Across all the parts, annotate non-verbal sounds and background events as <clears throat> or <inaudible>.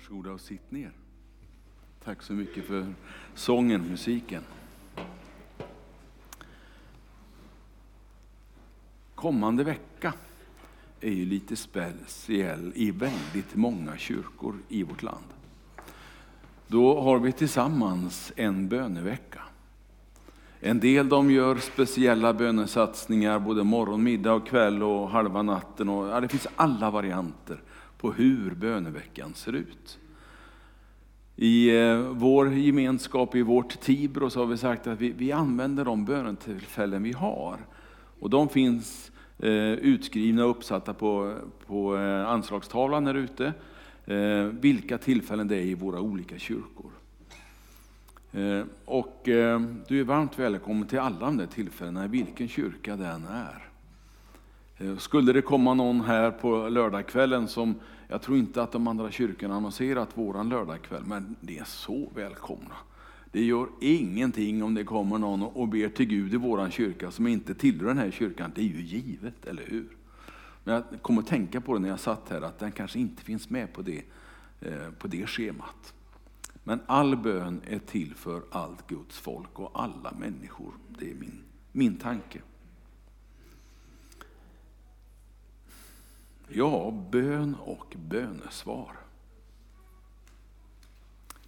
Varsågoda och sitt ner. Tack så mycket för sången, musiken. Kommande vecka är ju lite speciell i väldigt många kyrkor i vårt land. Då har vi tillsammans en bönevecka. En del de gör speciella bönesatsningar både morgon, middag och kväll och halva natten. Och, ja, det finns alla varianter på hur böneveckan ser ut. I eh, vår gemenskap, i vårt Tibro, så har vi sagt att vi, vi använder de bönetillfällen vi har. Och de finns eh, utskrivna och uppsatta på, på eh, anslagstavlan här ute. Eh, vilka tillfällen det är i våra olika kyrkor. Eh, och eh, du är varmt välkommen till alla de där tillfällena, i vilken kyrka det än är. Eh, skulle det komma någon här på lördagskvällen som, jag tror inte att de andra kyrkorna annonserat våran lördagskväll, men det är så välkomna. Det gör ingenting om det kommer någon och ber till Gud i våran kyrka som inte tillhör den här kyrkan. Det är ju givet, eller hur? Men jag kom att tänka på det när jag satt här, att den kanske inte finns med på det, eh, på det schemat. Men all bön är till för allt Guds folk och alla människor. Det är min, min tanke. Ja, bön och bönesvar.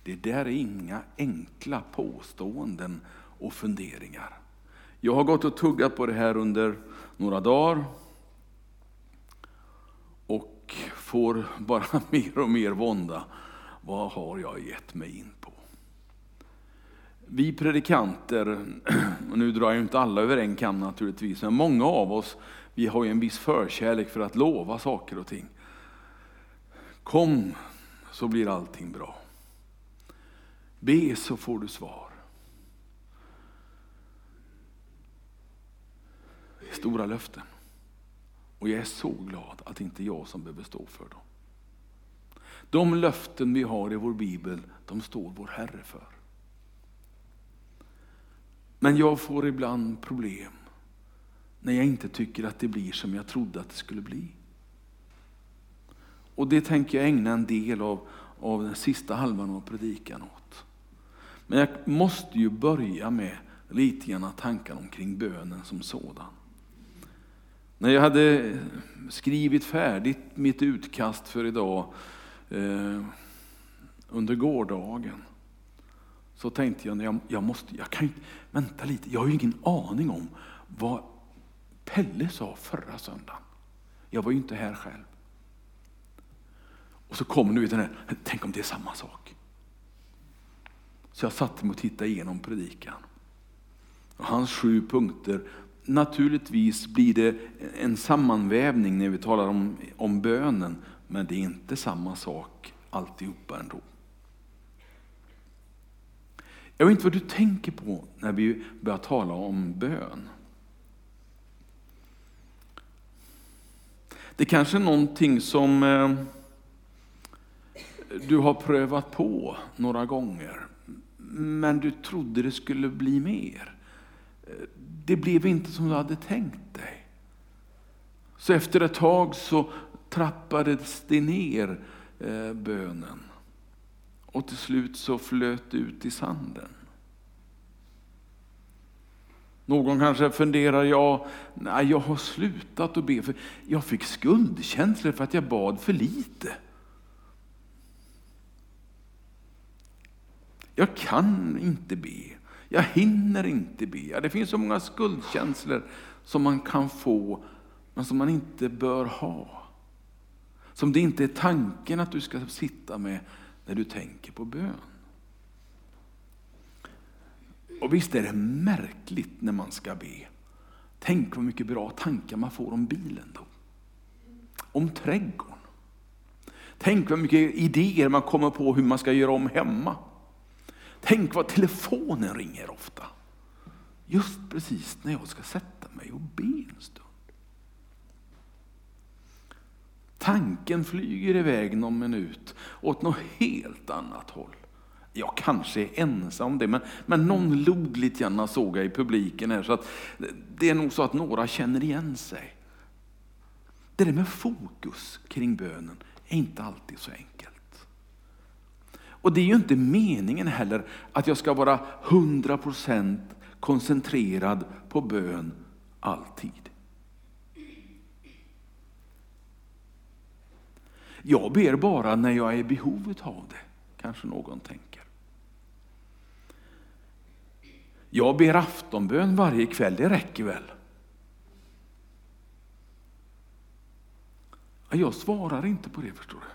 Det där är inga enkla påståenden och funderingar. Jag har gått och tuggat på det här under några dagar och får bara <laughs> mer och mer vånda. Vad har jag gett mig in på? Vi predikanter, <clears throat> och nu drar jag inte alla över en kam naturligtvis, men många av oss vi har ju en viss förkärlek för att lova saker och ting. Kom så blir allting bra. Be så får du svar. Stora löften. Och jag är så glad att det inte är jag som behöver stå för dem. De löften vi har i vår bibel, de står vår Herre för. Men jag får ibland problem när jag inte tycker att det blir som jag trodde att det skulle bli. Och det tänker jag ägna en del av, av den sista halvan av predikan åt. Men jag måste ju börja med lite grann tankar omkring bönen som sådan. När jag hade skrivit färdigt mitt utkast för idag eh, under gårdagen så tänkte jag, jag, jag måste, jag kan vänta lite, jag har ju ingen aning om vad Pelle sa förra söndagen. Jag var ju inte här själv. Och så kom nu den här, tänk om det är samma sak. Så jag satte mig och tittade igenom predikan. Och hans sju punkter, naturligtvis blir det en sammanvävning när vi talar om, om bönen, men det är inte samma sak alltihopa ändå. Jag vet inte vad du tänker på när vi börjar tala om bön. Det kanske är någonting som eh, du har prövat på några gånger, men du trodde det skulle bli mer. Eh, det blev inte som du hade tänkt dig. Så efter ett tag så trappades det ner eh, bönen. Och till slut så flöt det ut i sanden. Någon kanske funderar, ja, nej, jag har slutat att be för jag fick skuldkänslor för att jag bad för lite. Jag kan inte be. Jag hinner inte be. Det finns så många skuldkänslor som man kan få, men som man inte bör ha. Som det inte är tanken att du ska sitta med när du tänker på bön. Och visst är det märkligt när man ska be. Tänk vad mycket bra tankar man får om bilen då. Om trädgården. Tänk vad mycket idéer man kommer på hur man ska göra om hemma. Tänk vad telefonen ringer ofta. Just precis när jag ska sätta mig och be en stund. Tanken flyger iväg någon minut åt något helt annat håll. Jag kanske är ensam om det, men, men någon log lite grann såg jag i publiken här. Så att det är nog så att några känner igen sig. Det där med fokus kring bönen är inte alltid så enkelt. Och det är ju inte meningen heller att jag ska vara 100% koncentrerad på bön alltid. Jag ber bara när jag är i behovet av det, kanske någon tänker. Jag ber aftonbön varje kväll, det räcker väl? Jag svarar inte på det förstår du.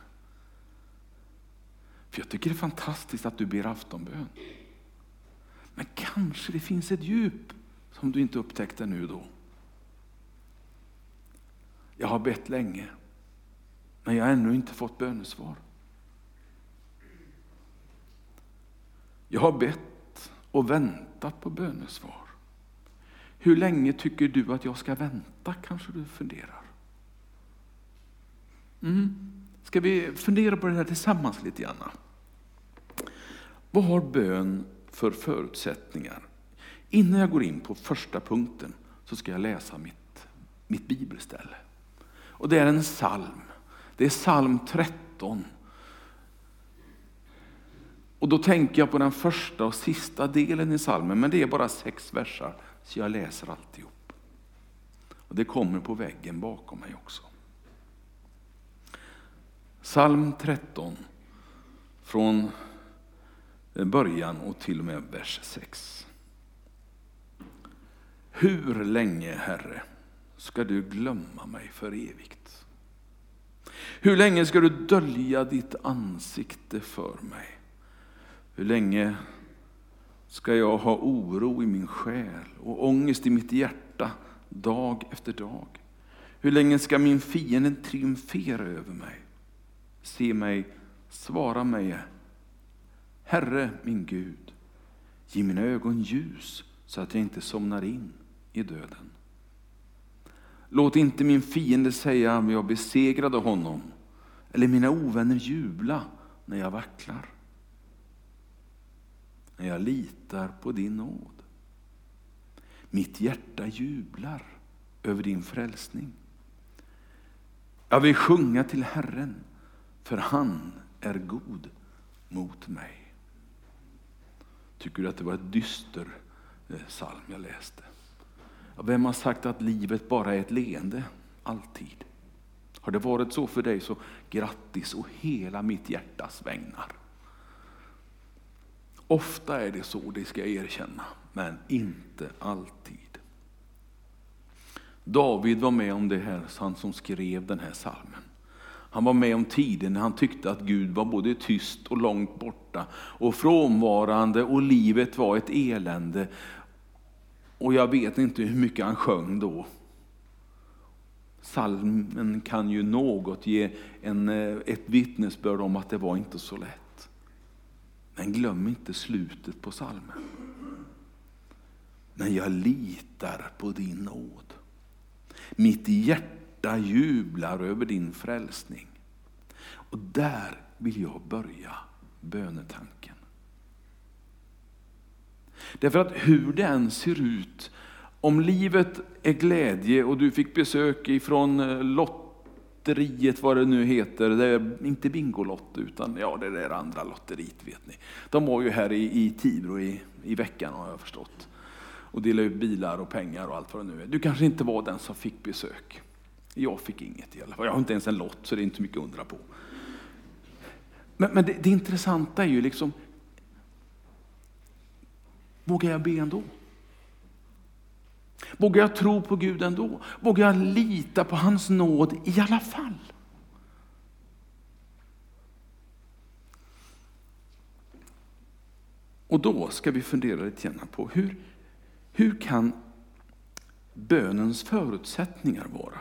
För jag tycker det är fantastiskt att du ber aftonbön. Men kanske det finns ett djup som du inte upptäckte nu då. Jag har bett länge, men jag har ännu inte fått bönesvar. Jag har bett och väntat på bönesvar. Hur länge tycker du att jag ska vänta, kanske du funderar. Mm. Ska vi fundera på det här tillsammans lite grann? Vad har bön för förutsättningar? Innan jag går in på första punkten så ska jag läsa mitt, mitt bibelställe. Och det är en psalm. Det är psalm 13. Och då tänker jag på den första och sista delen i psalmen, men det är bara sex versar, så jag läser alltihop. Och det kommer på väggen bakom mig också. Psalm 13, från början och till och med vers 6. Hur länge, Herre, ska du glömma mig för evigt? Hur länge ska du dölja ditt ansikte för mig? Hur länge ska jag ha oro i min själ och ångest i mitt hjärta dag efter dag? Hur länge ska min fiende triumfera över mig? Se mig, svara mig, Herre min Gud, ge mina ögon ljus så att jag inte somnar in i döden. Låt inte min fiende säga att jag besegrade honom eller mina ovänner jubla när jag vacklar. När jag litar på din nåd. Mitt hjärta jublar över din frälsning. Jag vill sjunga till Herren, för han är god mot mig. Tycker du att det var ett dyster eh, psalm jag läste? Vem har sagt att livet bara är ett leende? Alltid. Har det varit så för dig så grattis och hela mitt hjärtas vägnar. Ofta är det så, det ska jag erkänna, men inte alltid. David var med om det här, han som skrev den här salmen. Han var med om tiden när han tyckte att Gud var både tyst och långt borta och frånvarande och livet var ett elände. Och jag vet inte hur mycket han sjöng då. Salmen kan ju något ge en, eh, ett vittnesbörd om att det var inte så lätt. Men glöm inte slutet på salmen. Men jag litar på din nåd. Mitt hjärta jublar över din frälsning. Och där vill jag börja bönetanken. Därför att hur det än ser ut, om livet är glädje och du fick besök ifrån Lotta lotteriet, vad det nu heter, det är inte Bingolott utan ja, det där andra lotteriet vet ni. De var ju här i, i Tibro i, i veckan har jag förstått. Och delade ut bilar och pengar och allt vad det nu är. Du kanske inte var den som fick besök. Jag fick inget i alla fall. Jag har inte ens en lott så det är inte mycket att undra på. Men, men det, det intressanta är ju liksom, vågar jag be ändå? Vågar jag tro på Gud ändå? Vågar jag lita på hans nåd i alla fall? Och då ska vi fundera lite grann på hur, hur kan bönens förutsättningar vara?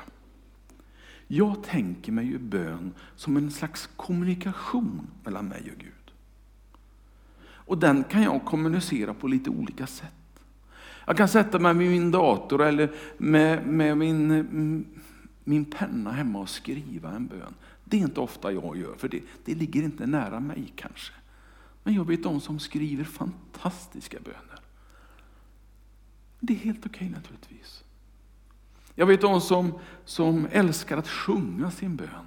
Jag tänker mig ju bön som en slags kommunikation mellan mig och Gud. Och den kan jag kommunicera på lite olika sätt. Jag kan sätta mig vid min dator eller med, med min, mm, min penna hemma och skriva en bön. Det är inte ofta jag gör, för det, det ligger inte nära mig kanske. Men jag vet de som skriver fantastiska böner. Det är helt okej okay, naturligtvis. Jag vet de som, som älskar att sjunga sin bön.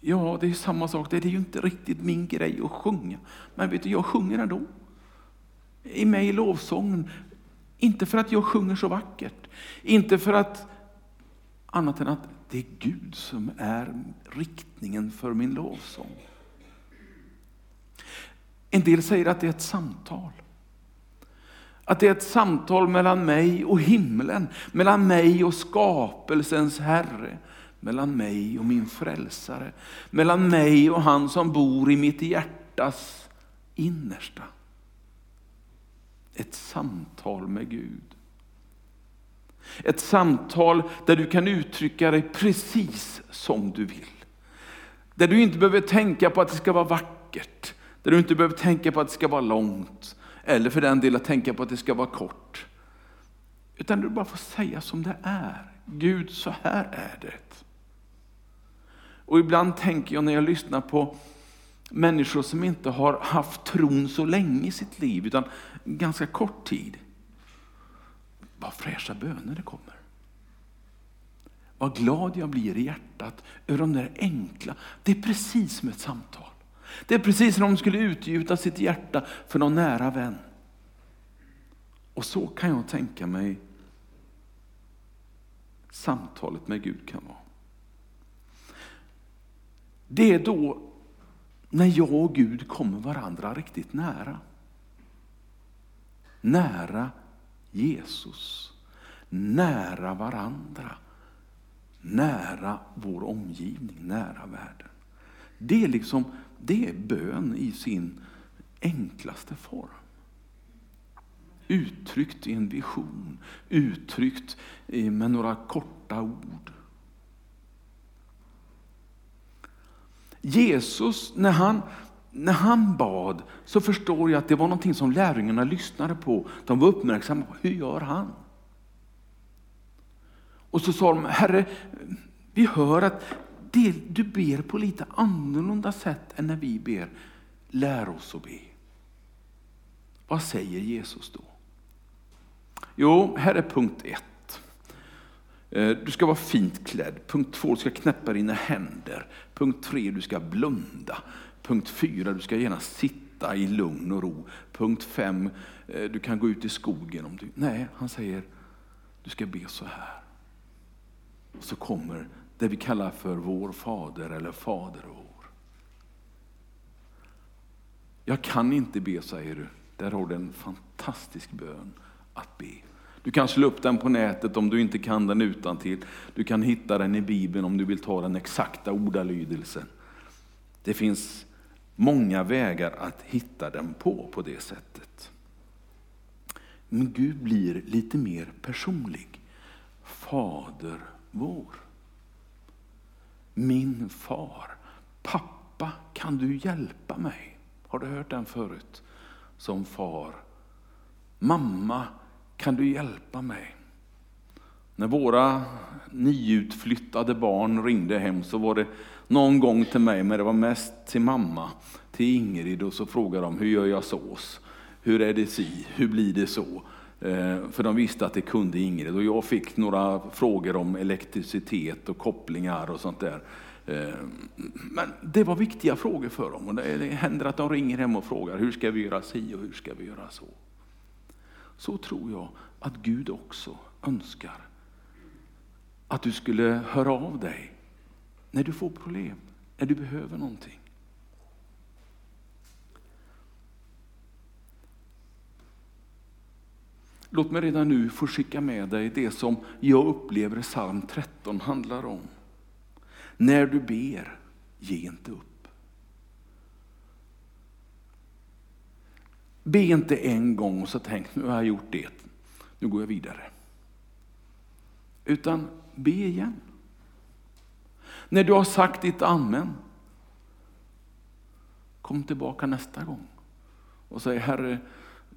Ja, det är samma sak. Det är ju inte riktigt min grej att sjunga. Men vet du, jag sjunger ändå. I mig i lovsången. Inte för att jag sjunger så vackert. Inte för att, annat än att det är Gud som är riktningen för min lovsång. En del säger att det är ett samtal. Att det är ett samtal mellan mig och himlen, mellan mig och skapelsens Herre, mellan mig och min frälsare, mellan mig och han som bor i mitt hjärtas innersta. Ett samtal med Gud. Ett samtal där du kan uttrycka dig precis som du vill. Där du inte behöver tänka på att det ska vara vackert, där du inte behöver tänka på att det ska vara långt, eller för den delen tänka på att det ska vara kort. Utan du bara får säga som det är. Gud, så här är det. Och ibland tänker jag när jag lyssnar på människor som inte har haft tron så länge i sitt liv, utan ganska kort tid. Vad fräscha böner det kommer. Vad glad jag blir i hjärtat över de där enkla, det är precis som ett samtal. Det är precis som om de skulle utgjuta sitt hjärta för någon nära vän. Och så kan jag tänka mig samtalet med Gud kan vara. Det är då när jag och Gud kommer varandra riktigt nära. Nära Jesus, nära varandra, nära vår omgivning, nära världen. Det är liksom det är bön i sin enklaste form. Uttryckt i en vision, uttryckt med några korta ord. Jesus, när han, när han bad så förstår jag att det var någonting som lärjungarna lyssnade på. De var uppmärksamma på, hur gör han? Och så sa de, Herre, vi hör att det, du ber på lite annorlunda sätt än när vi ber. Lär oss att be. Vad säger Jesus då? Jo, här är punkt ett. Eh, du ska vara fint klädd. Punkt två, du ska knäppa dina händer. Punkt tre, du ska blunda. Punkt fyra, du ska gärna sitta i lugn och ro. Punkt fem, eh, du kan gå ut i skogen om du... Nej, han säger, du ska be så här. Och så kommer det vi kallar för vår fader eller fader vår. Jag kan inte be, säger du. Där har du en fantastisk bön att be. Du kan slå upp den på nätet om du inte kan den utan till. Du kan hitta den i Bibeln om du vill ta den exakta ordalydelsen. Det finns många vägar att hitta den på, på det sättet. Men Gud blir lite mer personlig. Fader vår. Min far, pappa kan du hjälpa mig? Har du hört den förut? Som far. Mamma kan du hjälpa mig? När våra nyutflyttade barn ringde hem så var det någon gång till mig, men det var mest till mamma, till Ingrid och så frågade de hur gör jag sås? Hur är det si? Hur blir det så? Eh, för de visste att det kunde Ingrid och jag fick några frågor om elektricitet och kopplingar och sånt där. Eh, men det var viktiga frågor för dem och det händer att de ringer hem och frågar hur ska vi göra si och hur ska vi göra så. Så tror jag att Gud också önskar att du skulle höra av dig när du får problem, när du behöver någonting. Låt mig redan nu få skicka med dig det som jag upplever psalm 13 handlar om. När du ber, ge inte upp. Be inte en gång och så tänk, nu har jag gjort det, nu går jag vidare. Utan be igen. När du har sagt ditt amen, kom tillbaka nästa gång och säg Herre,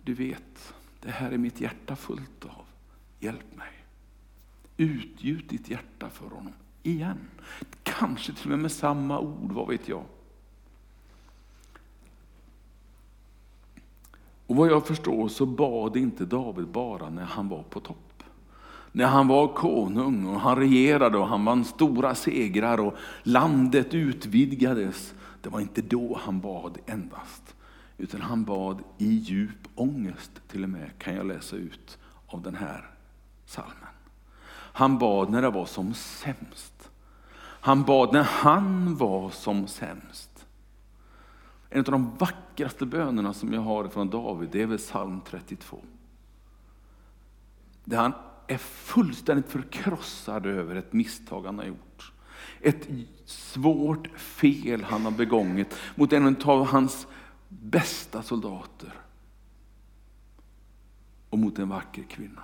du vet, det här är mitt hjärta fullt av. Hjälp mig. Utgjut ditt hjärta för honom igen. Kanske till och med med samma ord, vad vet jag. Och vad jag förstår så bad inte David bara när han var på topp. när han var konung och han regerade och han vann stora segrar och landet utvidgades. Det var inte då han bad endast, utan han bad i djup ångest till och med, kan jag läsa ut av den här salmen. Han bad när det var som sämst. Han bad när han var som sämst. En av de vackraste bönerna som jag har från David, det är väl psalm 32. Där han är fullständigt förkrossad över ett misstag han har gjort. Ett svårt fel han har begångit mot en av hans bästa soldater. Och mot en vacker kvinna.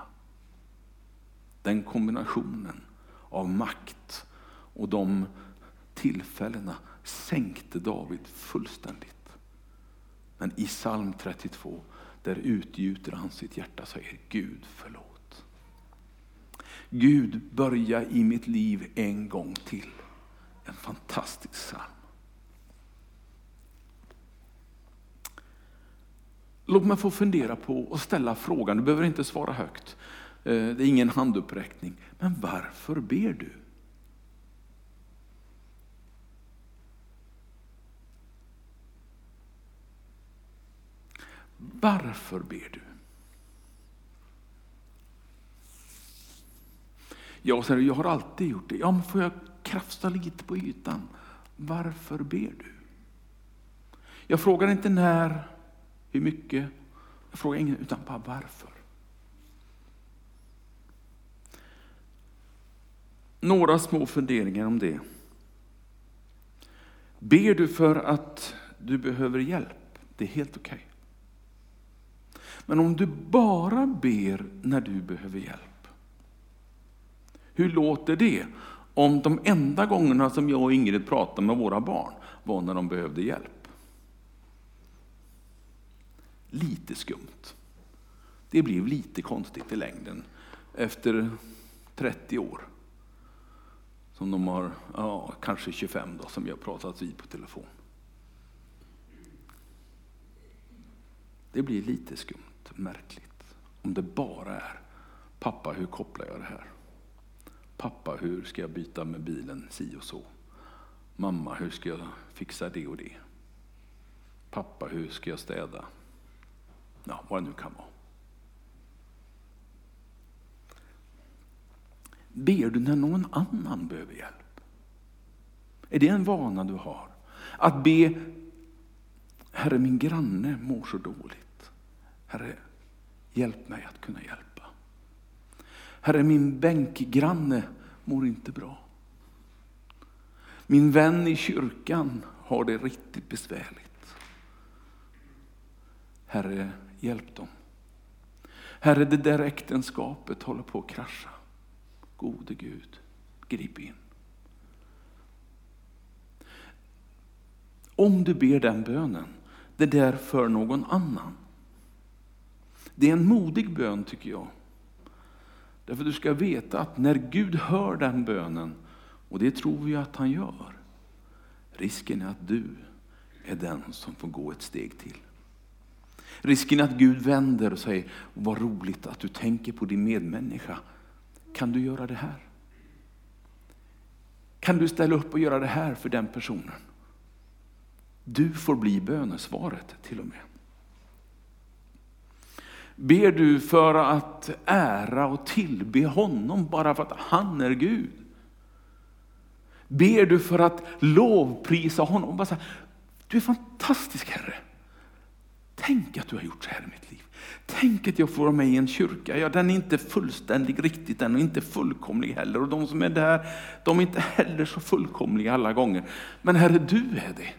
Den kombinationen av makt och de tillfällena sänkte David fullständigt. Men i psalm 32, där utgjuter han sitt hjärta och säger Gud förlåt. Gud börja i mitt liv en gång till. En fantastisk psalm. Låt mig få fundera på och ställa frågan, du behöver inte svara högt. Eh, det är ingen handuppräckning. Men varför ber du? Varför ber du? Jag säger, jag har alltid gjort det. Ja, men får jag krafsa lite på ytan? Varför ber du? Jag frågar inte när, hur mycket, jag frågar ingen, utan bara varför. Några små funderingar om det. Ber du för att du behöver hjälp? Det är helt okej. Okay. Men om du bara ber när du behöver hjälp, hur låter det om de enda gångerna som jag och Ingrid pratade med våra barn var när de behövde hjälp? Lite skumt. Det blev lite konstigt i längden efter 30 år. Som de har, ja, kanske 25 då, som vi har pratat vid på telefon. Det blir lite skumt märkligt. Om det bara är, pappa hur kopplar jag det här? Pappa hur ska jag byta med bilen si och så? Mamma hur ska jag fixa det och det? Pappa hur ska jag städa? Ja, vad det nu kan vara. Ber du när någon annan behöver hjälp? Är det en vana du har? Att be, Herre min granne mår så dåligt. Herre, hjälp mig att kunna hjälpa. Herre, min bänkgranne mår inte bra. Min vän i kyrkan har det riktigt besvärligt. Herre, hjälp dem. Herre, det där äktenskapet håller på att krascha. Gode Gud, grip in. Om du ber den bönen, det där för någon annan. Det är en modig bön tycker jag. Därför du ska veta att när Gud hör den bönen, och det tror vi att han gör, risken är att du är den som får gå ett steg till. Risken är att Gud vänder och säger, vad roligt att du tänker på din medmänniska. Kan du göra det här? Kan du ställa upp och göra det här för den personen? Du får bli bönesvaret till och med. Ber du för att ära och tillbe honom bara för att han är Gud? Ber du för att lovprisa honom? Bara så här, du är fantastisk Herre. Tänk att du har gjort så här i mitt liv. Tänk att jag får vara med i en kyrka. Ja, den är inte fullständig riktigt än och inte fullkomlig heller. Och de som är där, de är inte heller så fullkomliga alla gånger. Men Herre, du är det.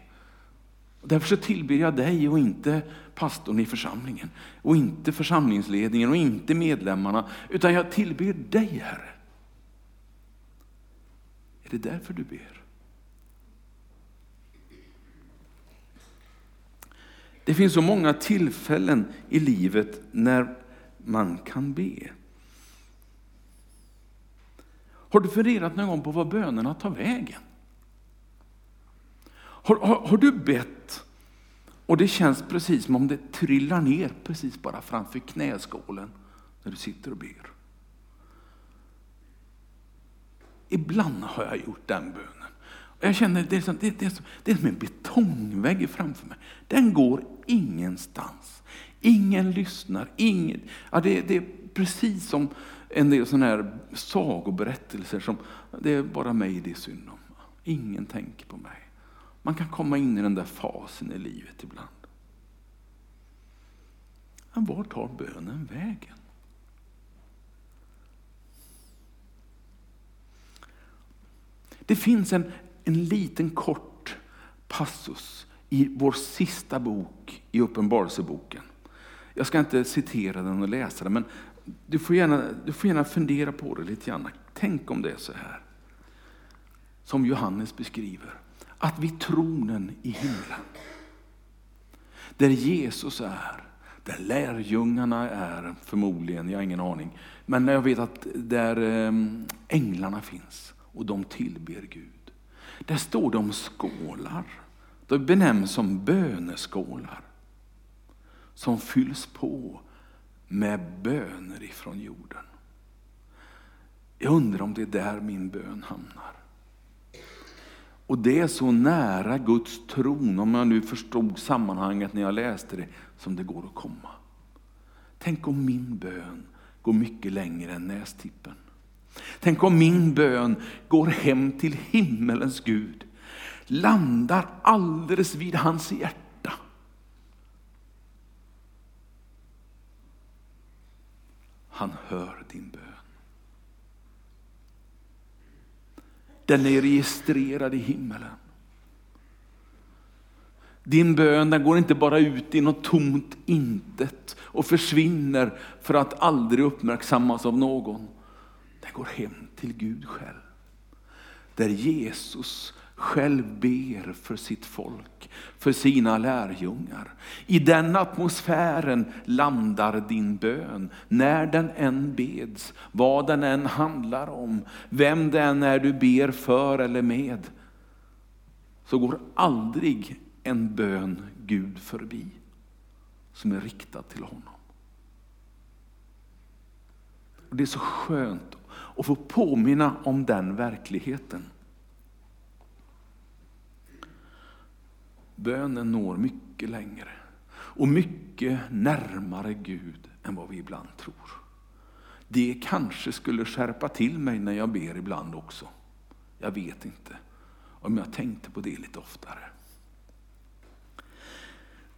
Och därför så tillber jag dig och inte pastorn i församlingen. Och inte församlingsledningen och inte medlemmarna. Utan jag tillber dig Herre. Är det därför du ber? Det finns så många tillfällen i livet när man kan be. Har du funderat någon gång på vad bönerna tar vägen? Har, har, har, du bett och det känns precis som om det trillar ner precis bara framför knäskålen när du sitter och ber? Ibland har jag gjort den bönen. Och jag känner det är, som, det, det, är som, det är som en betongvägg framför mig. Den går ingenstans. Ingen lyssnar. Ingen, ja, det, det är precis som en del sådana här sagoberättelser som det är bara mig det är synd om. Ingen tänker på mig. Man kan komma in i den där fasen i livet ibland. Men var tar bönen vägen? Det finns en, en liten kort passus i vår sista bok i Uppenbarelseboken. Jag ska inte citera den och läsa den, men du får, gärna, du får gärna fundera på det lite grann. Tänk om det är så här. Som Johannes beskriver. Att vid tronen i himlen. Där Jesus är. Där lärjungarna är förmodligen, jag har ingen aning. Men jag vet att där ehm, änglarna finns och de tillber Gud. Där står de skålar. De benämns som böneskålar. Som fylls på med böner ifrån jorden. Jag undrar om det är där min bön hamnar. Och det är så nära Guds tron, om jag nu förstod sammanhanget när jag läste det, som det går att komma. Tänk om min bön går mycket längre än nästippen. Tänk om min bön går hem till himmelens Gud, landar alldeles vid hans hjärta. Han hör din bön. Den är registrerad i himmelen. Din bön den går inte bara ut i något tomt intet och försvinner för att aldrig uppmärksammas av någon. Den går hem till Gud själv. Där Jesus själv ber för sitt folk, för sina lärjungar. I den atmosfären landar din bön, när den än beds, vad den än handlar om, vem det än är du ber för eller med. Så går aldrig en bön Gud förbi som är riktad till honom. Och Det är så skönt att få påminna om den verkligheten. Bönen når mycket längre och mycket närmare Gud än vad vi ibland tror. Det kanske skulle skärpa till mig när jag ber ibland också. Jag vet inte om jag tänkte på det lite oftare.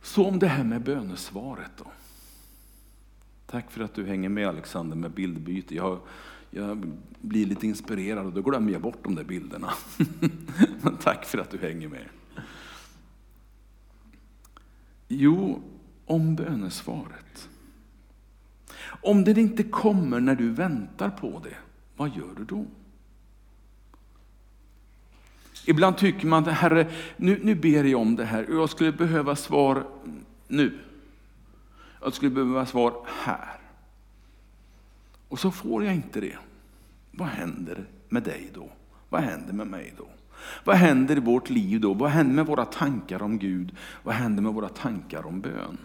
Så om det här med bönesvaret då. Tack för att du hänger med Alexander med bildbyte. Jag, jag blir lite inspirerad och då glömmer jag bort de där bilderna. <laughs> Men tack för att du hänger med. Jo, om bönesvaret. Om det inte kommer när du väntar på det, vad gör du då? Ibland tycker man, Herre, nu, nu ber jag om det här och jag skulle behöva svar nu. Jag skulle behöva svar här. Och så får jag inte det. Vad händer med dig då? Vad händer med mig då? Vad händer i vårt liv då? Vad händer med våra tankar om Gud? Vad händer med våra tankar om bön?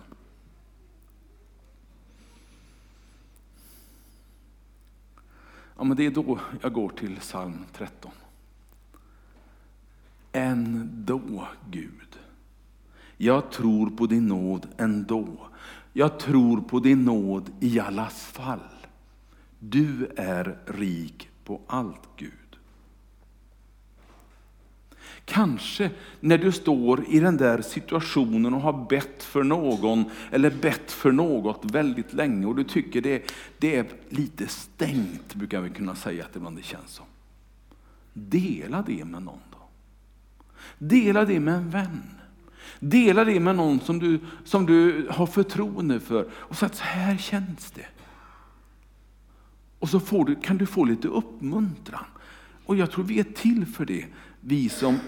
Ja, men det är då jag går till psalm 13. Ändå, Gud. Jag tror på din nåd ändå. Jag tror på din nåd i allas fall. Du är rik på allt, Gud. Kanske när du står i den där situationen och har bett för någon eller bett för något väldigt länge och du tycker det, det är lite stängt, brukar vi kunna säga att ibland det känns som. Dela det med någon då. Dela det med en vän. Dela det med någon som du, som du har förtroende för och säg att så här känns det. Och så får du, kan du få lite uppmuntran. Och jag tror vi är till för det, vi som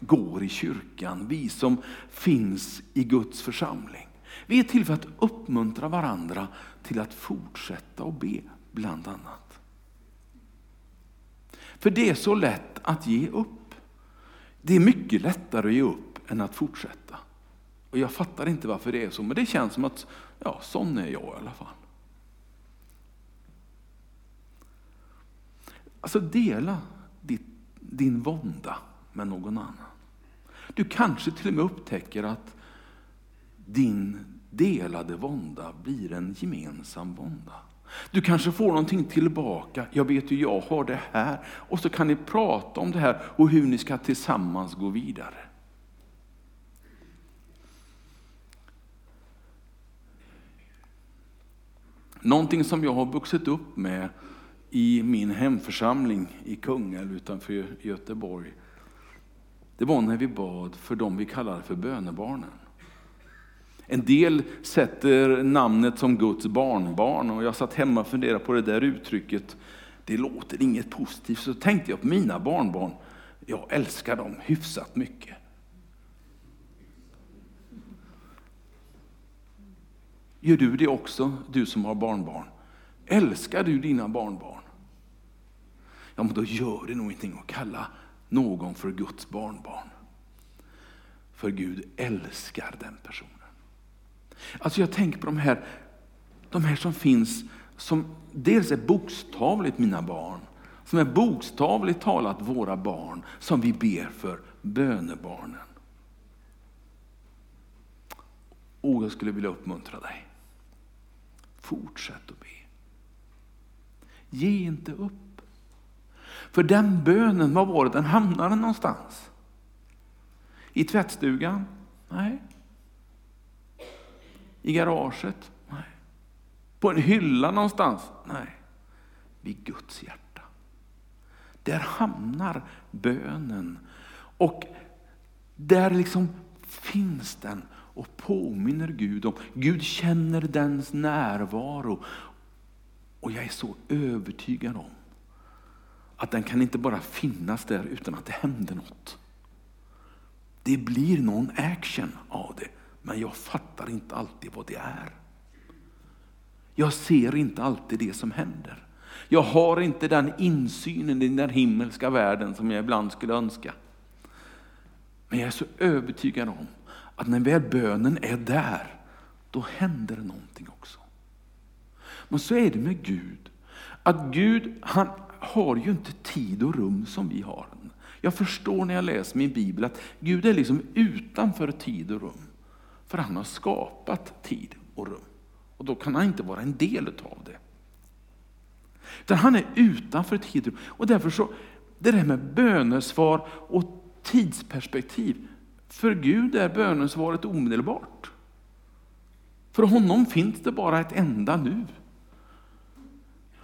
går i kyrkan, vi som finns i Guds församling. Vi är till för att uppmuntra varandra till att fortsätta och be, bland annat. För det är så lätt att ge upp. Det är mycket lättare att ge upp än att fortsätta. Och Jag fattar inte varför det är så, men det känns som att ja, sån är jag i alla fall. Alltså dela din vånda med någon annan. Du kanske till och med upptäcker att din delade vånda blir en gemensam vånda. Du kanske får någonting tillbaka. Jag vet ju, jag har det här. Och så kan ni prata om det här och hur ni ska tillsammans gå vidare. Någonting som jag har vuxit upp med i min hemförsamling i Kungälv utanför Göteborg. Det var när vi bad för dem vi kallar för bönebarnen. En del sätter namnet som Guds barnbarn och jag satt hemma och funderade på det där uttrycket. Det låter inget positivt. Så tänkte jag på mina barnbarn. Jag älskar dem hyfsat mycket. Gör du det också, du som har barnbarn? Älskar du dina barnbarn? Ja, men då gör det nog ingenting att kalla någon för Guds barnbarn. För Gud älskar den personen. Alltså jag tänker på de här, de här som finns, som dels är bokstavligt mina barn, som är bokstavligt talat våra barn, som vi ber för, bönebarnen. Och jag skulle vilja uppmuntra dig. Fortsätt att be. Ge inte upp. För den bönen, var var det den hamnade någonstans? I tvättstugan? Nej. I garaget? Nej. På en hylla någonstans? Nej. Vid Guds hjärta. Där hamnar bönen. Och där liksom finns den och påminner Gud om. Gud känner dens närvaro. Och jag är så övertygad om att den kan inte bara finnas där utan att det händer något. Det blir någon action av det, men jag fattar inte alltid vad det är. Jag ser inte alltid det som händer. Jag har inte den insynen i den himmelska världen som jag ibland skulle önska. Men jag är så övertygad om att när väl bönen är där, då händer det någonting också. Men så är det med Gud. Att Gud, han har ju inte tid och rum som vi har. Jag förstår när jag läser min bibel att Gud är liksom utanför tid och rum. För han har skapat tid och rum. Och då kan han inte vara en del av det. Utan han är utanför tid och rum. Och därför så, det där med bönesvar och tidsperspektiv. För Gud är bönesvaret omedelbart. För honom finns det bara ett enda nu.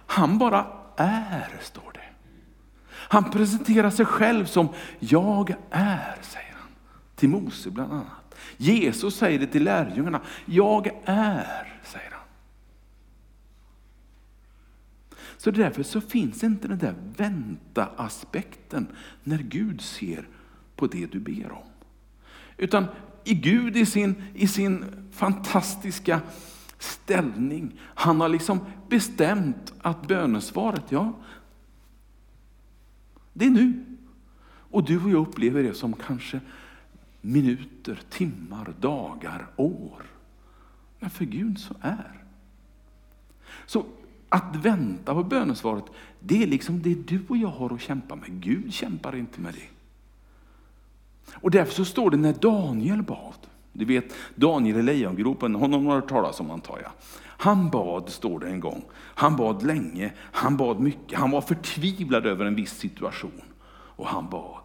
Han bara är, står det. Han presenterar sig själv som jag är, säger han. Till Mose bland annat. Jesus säger det till lärjungarna. Jag är, säger han. Så därför så finns inte den där vänta-aspekten när Gud ser på det du ber om. Utan i Gud i sin, i sin fantastiska ställning, han har liksom bestämt att bönesvaret, ja, det är nu. Och du och jag upplever det som kanske minuter, timmar, dagar, år. Men för Gud så är. Så att vänta på bönesvaret, det är liksom det du och jag har att kämpa med. Gud kämpar inte med det. Och därför så står det när Daniel bad, du vet Daniel i lejongropen, honom har du hört talas om antar jag. Han bad, står det en gång. Han bad länge, han bad mycket. Han var förtvivlad över en viss situation. Och han bad.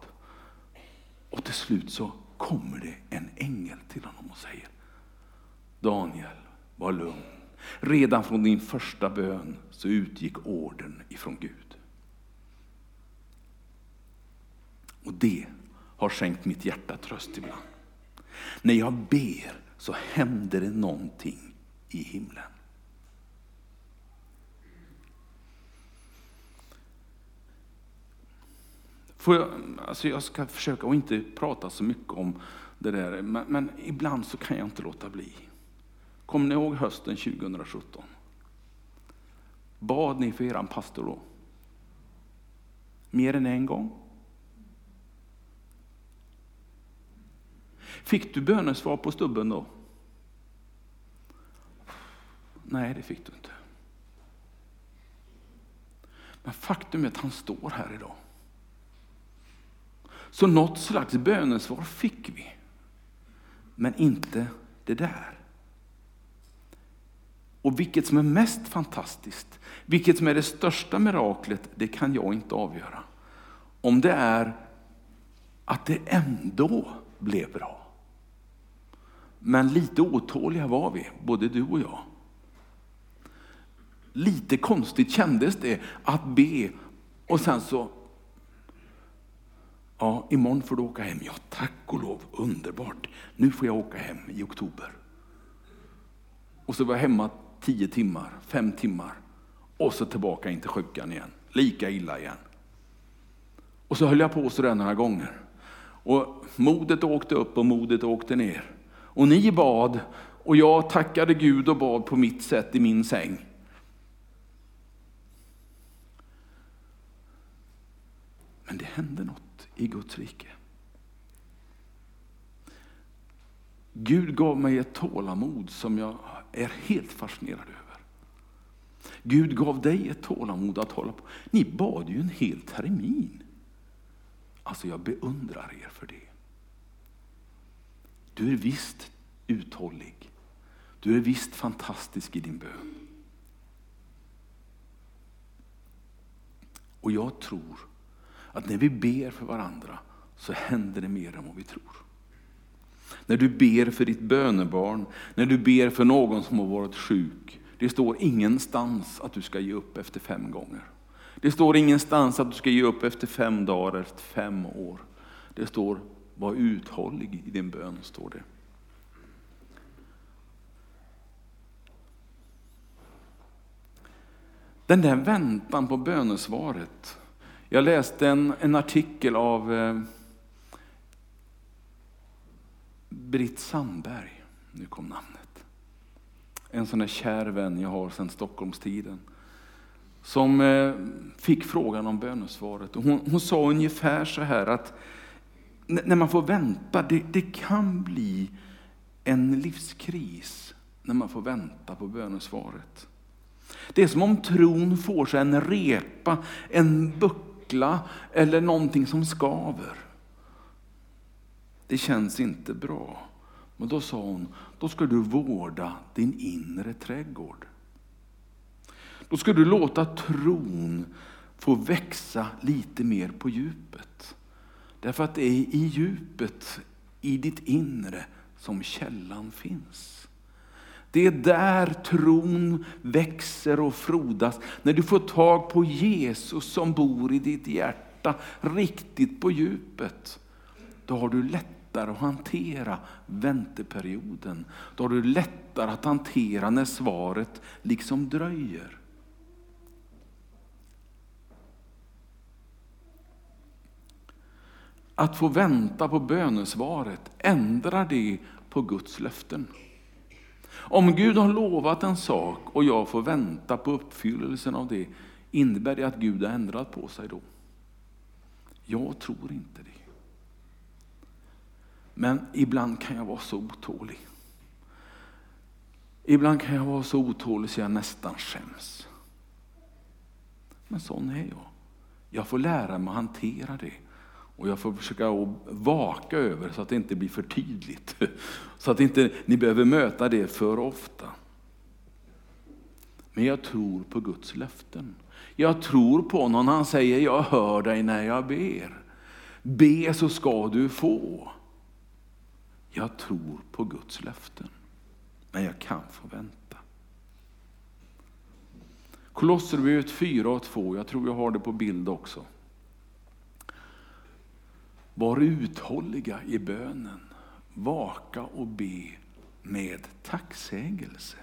Och till slut så kommer det en ängel till honom och säger Daniel, var lugn. Redan från din första bön så utgick orden ifrån Gud. Och det har skänkt mitt hjärta tröst ibland. När jag ber så händer det någonting i himlen. Får jag, alltså jag ska försöka att inte prata så mycket om det där, men, men ibland så kan jag inte låta bli. Kommer ni ihåg hösten 2017? Bad ni för eran pastor då? Mer än en gång? Fick du bönesvar på stubben då? Nej, det fick du inte. Men faktum är att han står här idag. Så något slags bönesvar fick vi. Men inte det där. Och vilket som är mest fantastiskt, vilket som är det största miraklet, det kan jag inte avgöra. Om det är att det ändå blev bra. Men lite otåliga var vi, både du och jag. Lite konstigt kändes det att be och sen så, ja imorgon får du åka hem. Ja tack och lov, underbart. Nu får jag åka hem i oktober. Och så var jag hemma tio timmar, fem timmar och så tillbaka in till sjukan igen. Lika illa igen. Och så höll jag på sådär några gånger. Och modet åkte upp och modet åkte ner. Och ni bad och jag tackade Gud och bad på mitt sätt i min säng. Men det hände något i Guds rike. Gud gav mig ett tålamod som jag är helt fascinerad över. Gud gav dig ett tålamod att hålla på. Ni bad ju en hel termin. Alltså jag beundrar er för det. Du är visst uthållig. Du är visst fantastisk i din bön. Och jag tror att när vi ber för varandra så händer det mer än vad vi tror. När du ber för ditt bönebarn, när du ber för någon som har varit sjuk. Det står ingenstans att du ska ge upp efter fem gånger. Det står ingenstans att du ska ge upp efter fem dagar, efter fem år. Det står, var uthållig i din bön, står det. Den där väntan på bönesvaret. Jag läste en, en artikel av eh, Britt Sandberg. Nu kom namnet. En sån där kär vän jag har sedan Stockholmstiden. Som eh, fick frågan om bönesvaret. Hon, hon sa ungefär så här att när man får vänta, det, det kan bli en livskris när man får vänta på bönesvaret. Det är som om tron får sig en repa, en buckla eller någonting som skaver. Det känns inte bra. Men då sa hon, då ska du vårda din inre trädgård. Då ska du låta tron få växa lite mer på djupet. Därför att det är i djupet, i ditt inre, som källan finns. Det är där tron växer och frodas. När du får tag på Jesus som bor i ditt hjärta, riktigt på djupet. Då har du lättare att hantera vänteperioden. Då har du lättare att hantera när svaret liksom dröjer. Att få vänta på bönesvaret, ändrar det på Guds löften? Om Gud har lovat en sak och jag får vänta på uppfyllelsen av det, innebär det att Gud har ändrat på sig då? Jag tror inte det. Men ibland kan jag vara så otålig. Ibland kan jag vara så otålig så jag nästan skäms. Men sån är jag. Jag får lära mig att hantera det. Och jag får försöka vaka över så att det inte blir för tydligt. <laughs> Så att inte ni behöver möta det för ofta. Men jag tror på Guds löften. Jag tror på honom när han säger, jag hör dig när jag ber. Be så ska du få. Jag tror på Guds löften. Men jag kan få vänta. Kolosserbrevet 4 och 2, jag tror jag har det på bild också. Var uthålliga i bönen, vaka och be med tacksägelse.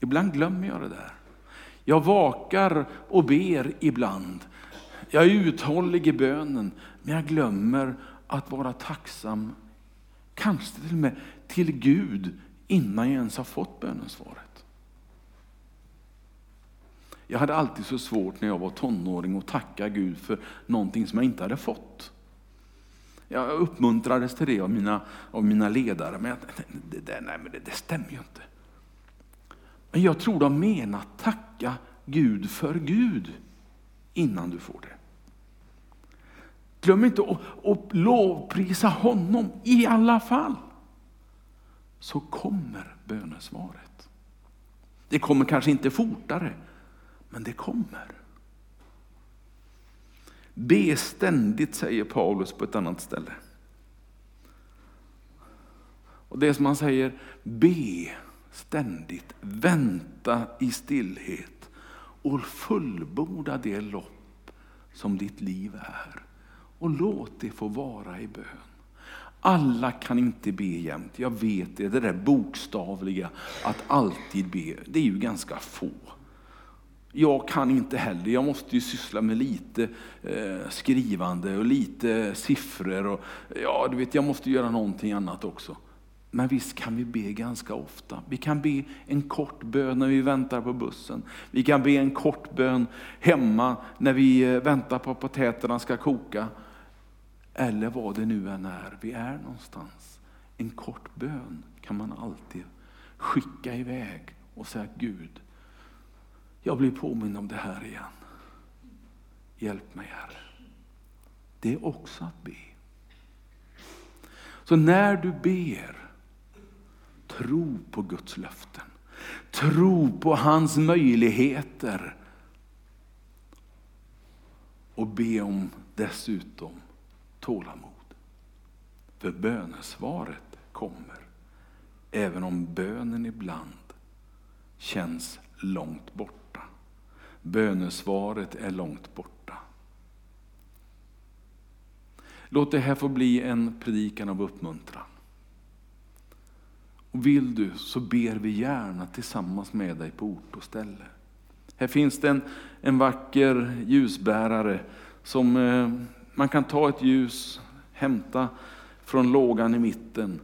Ibland glömmer jag det där. Jag vakar och ber ibland. Jag är uthållig i bönen, men jag glömmer att vara tacksam, kanske till och med till Gud, innan jag ens har fått bönesvaret. Jag hade alltid så svårt när jag var tonåring att tacka Gud för någonting som jag inte hade fått. Jag uppmuntrades till det av mina, av mina ledare, men jag, det, det, nej, men det, det stämmer ju inte. Men jag tror de menar tacka Gud för Gud innan du får det. Glöm inte att, att lovprisa honom i alla fall. Så kommer bönesvaret. Det kommer kanske inte fortare, men det kommer. Be ständigt, säger Paulus på ett annat ställe. Och det som han säger, be ständigt, vänta i stillhet och fullborda det lopp som ditt liv är. Och låt det få vara i bön. Alla kan inte be jämt, jag vet det, det där bokstavliga att alltid be, det är ju ganska få. Jag kan inte heller, jag måste ju syssla med lite eh, skrivande och lite siffror och ja, du vet, jag måste göra någonting annat också. Men visst kan vi be ganska ofta. Vi kan be en kort bön när vi väntar på bussen. Vi kan be en kort bön hemma när vi eh, väntar på att potäterna ska koka. Eller vad det nu än är vi är någonstans. En kort bön kan man alltid skicka iväg och säga Gud, jag blir påminn om det här igen. Hjälp mig Herre. Det är också att be. Så när du ber, tro på Guds löften. Tro på hans möjligheter. Och be om dessutom tålamod. För bönesvaret kommer. Även om bönen ibland känns långt bort. Bönesvaret är långt borta. Låt det här få bli en predikan av uppmuntran. Och vill du så ber vi gärna tillsammans med dig på ort och ställe. Här finns det en, en vacker ljusbärare som eh, man kan ta ett ljus, hämta från lågan i mitten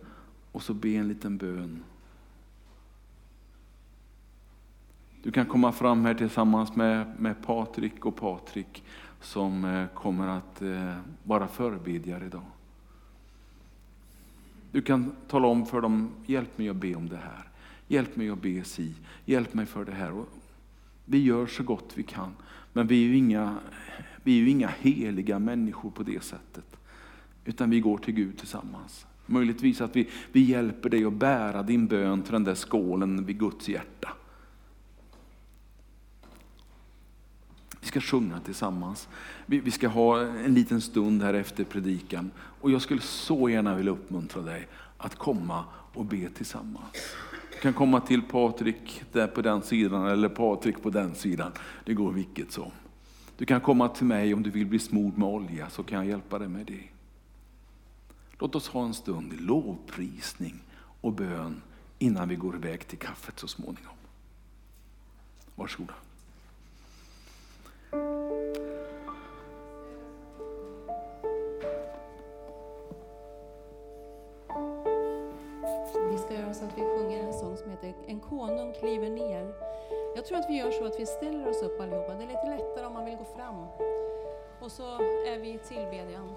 och så be en liten bön. Du kan komma fram här tillsammans med, med Patrik och Patrik som eh, kommer att eh, vara förebedjare idag. Du kan tala om för dem, hjälp mig att be om det här. Hjälp mig att be si. Hjälp mig för det här. Och vi gör så gott vi kan. Men vi är ju inga, vi är ju inga heliga människor på det sättet. Utan vi går till Gud tillsammans. Möjligtvis att vi, vi hjälper dig att bära din bön till den där skålen vid Guds hjärta. Ska sjunga tillsammans. Vi, vi ska ha en liten stund här efter predikan. Och jag skulle så gärna vilja uppmuntra dig att komma och be tillsammans. Du kan komma till Patrik där på den sidan eller Patrik på den sidan. Det går vilket som. Du kan komma till mig om du vill bli smord med olja så kan jag hjälpa dig med det. Låt oss ha en stund i lovprisning och bön innan vi går iväg till kaffet så småningom. Varsågoda. Vi ska göra så att vi sjunger en sång som heter En konung kliver ner. Jag tror att vi gör så att vi ställer oss upp allihopa. Det är lite lättare om man vill gå fram. Och så är vi i tillbedjan.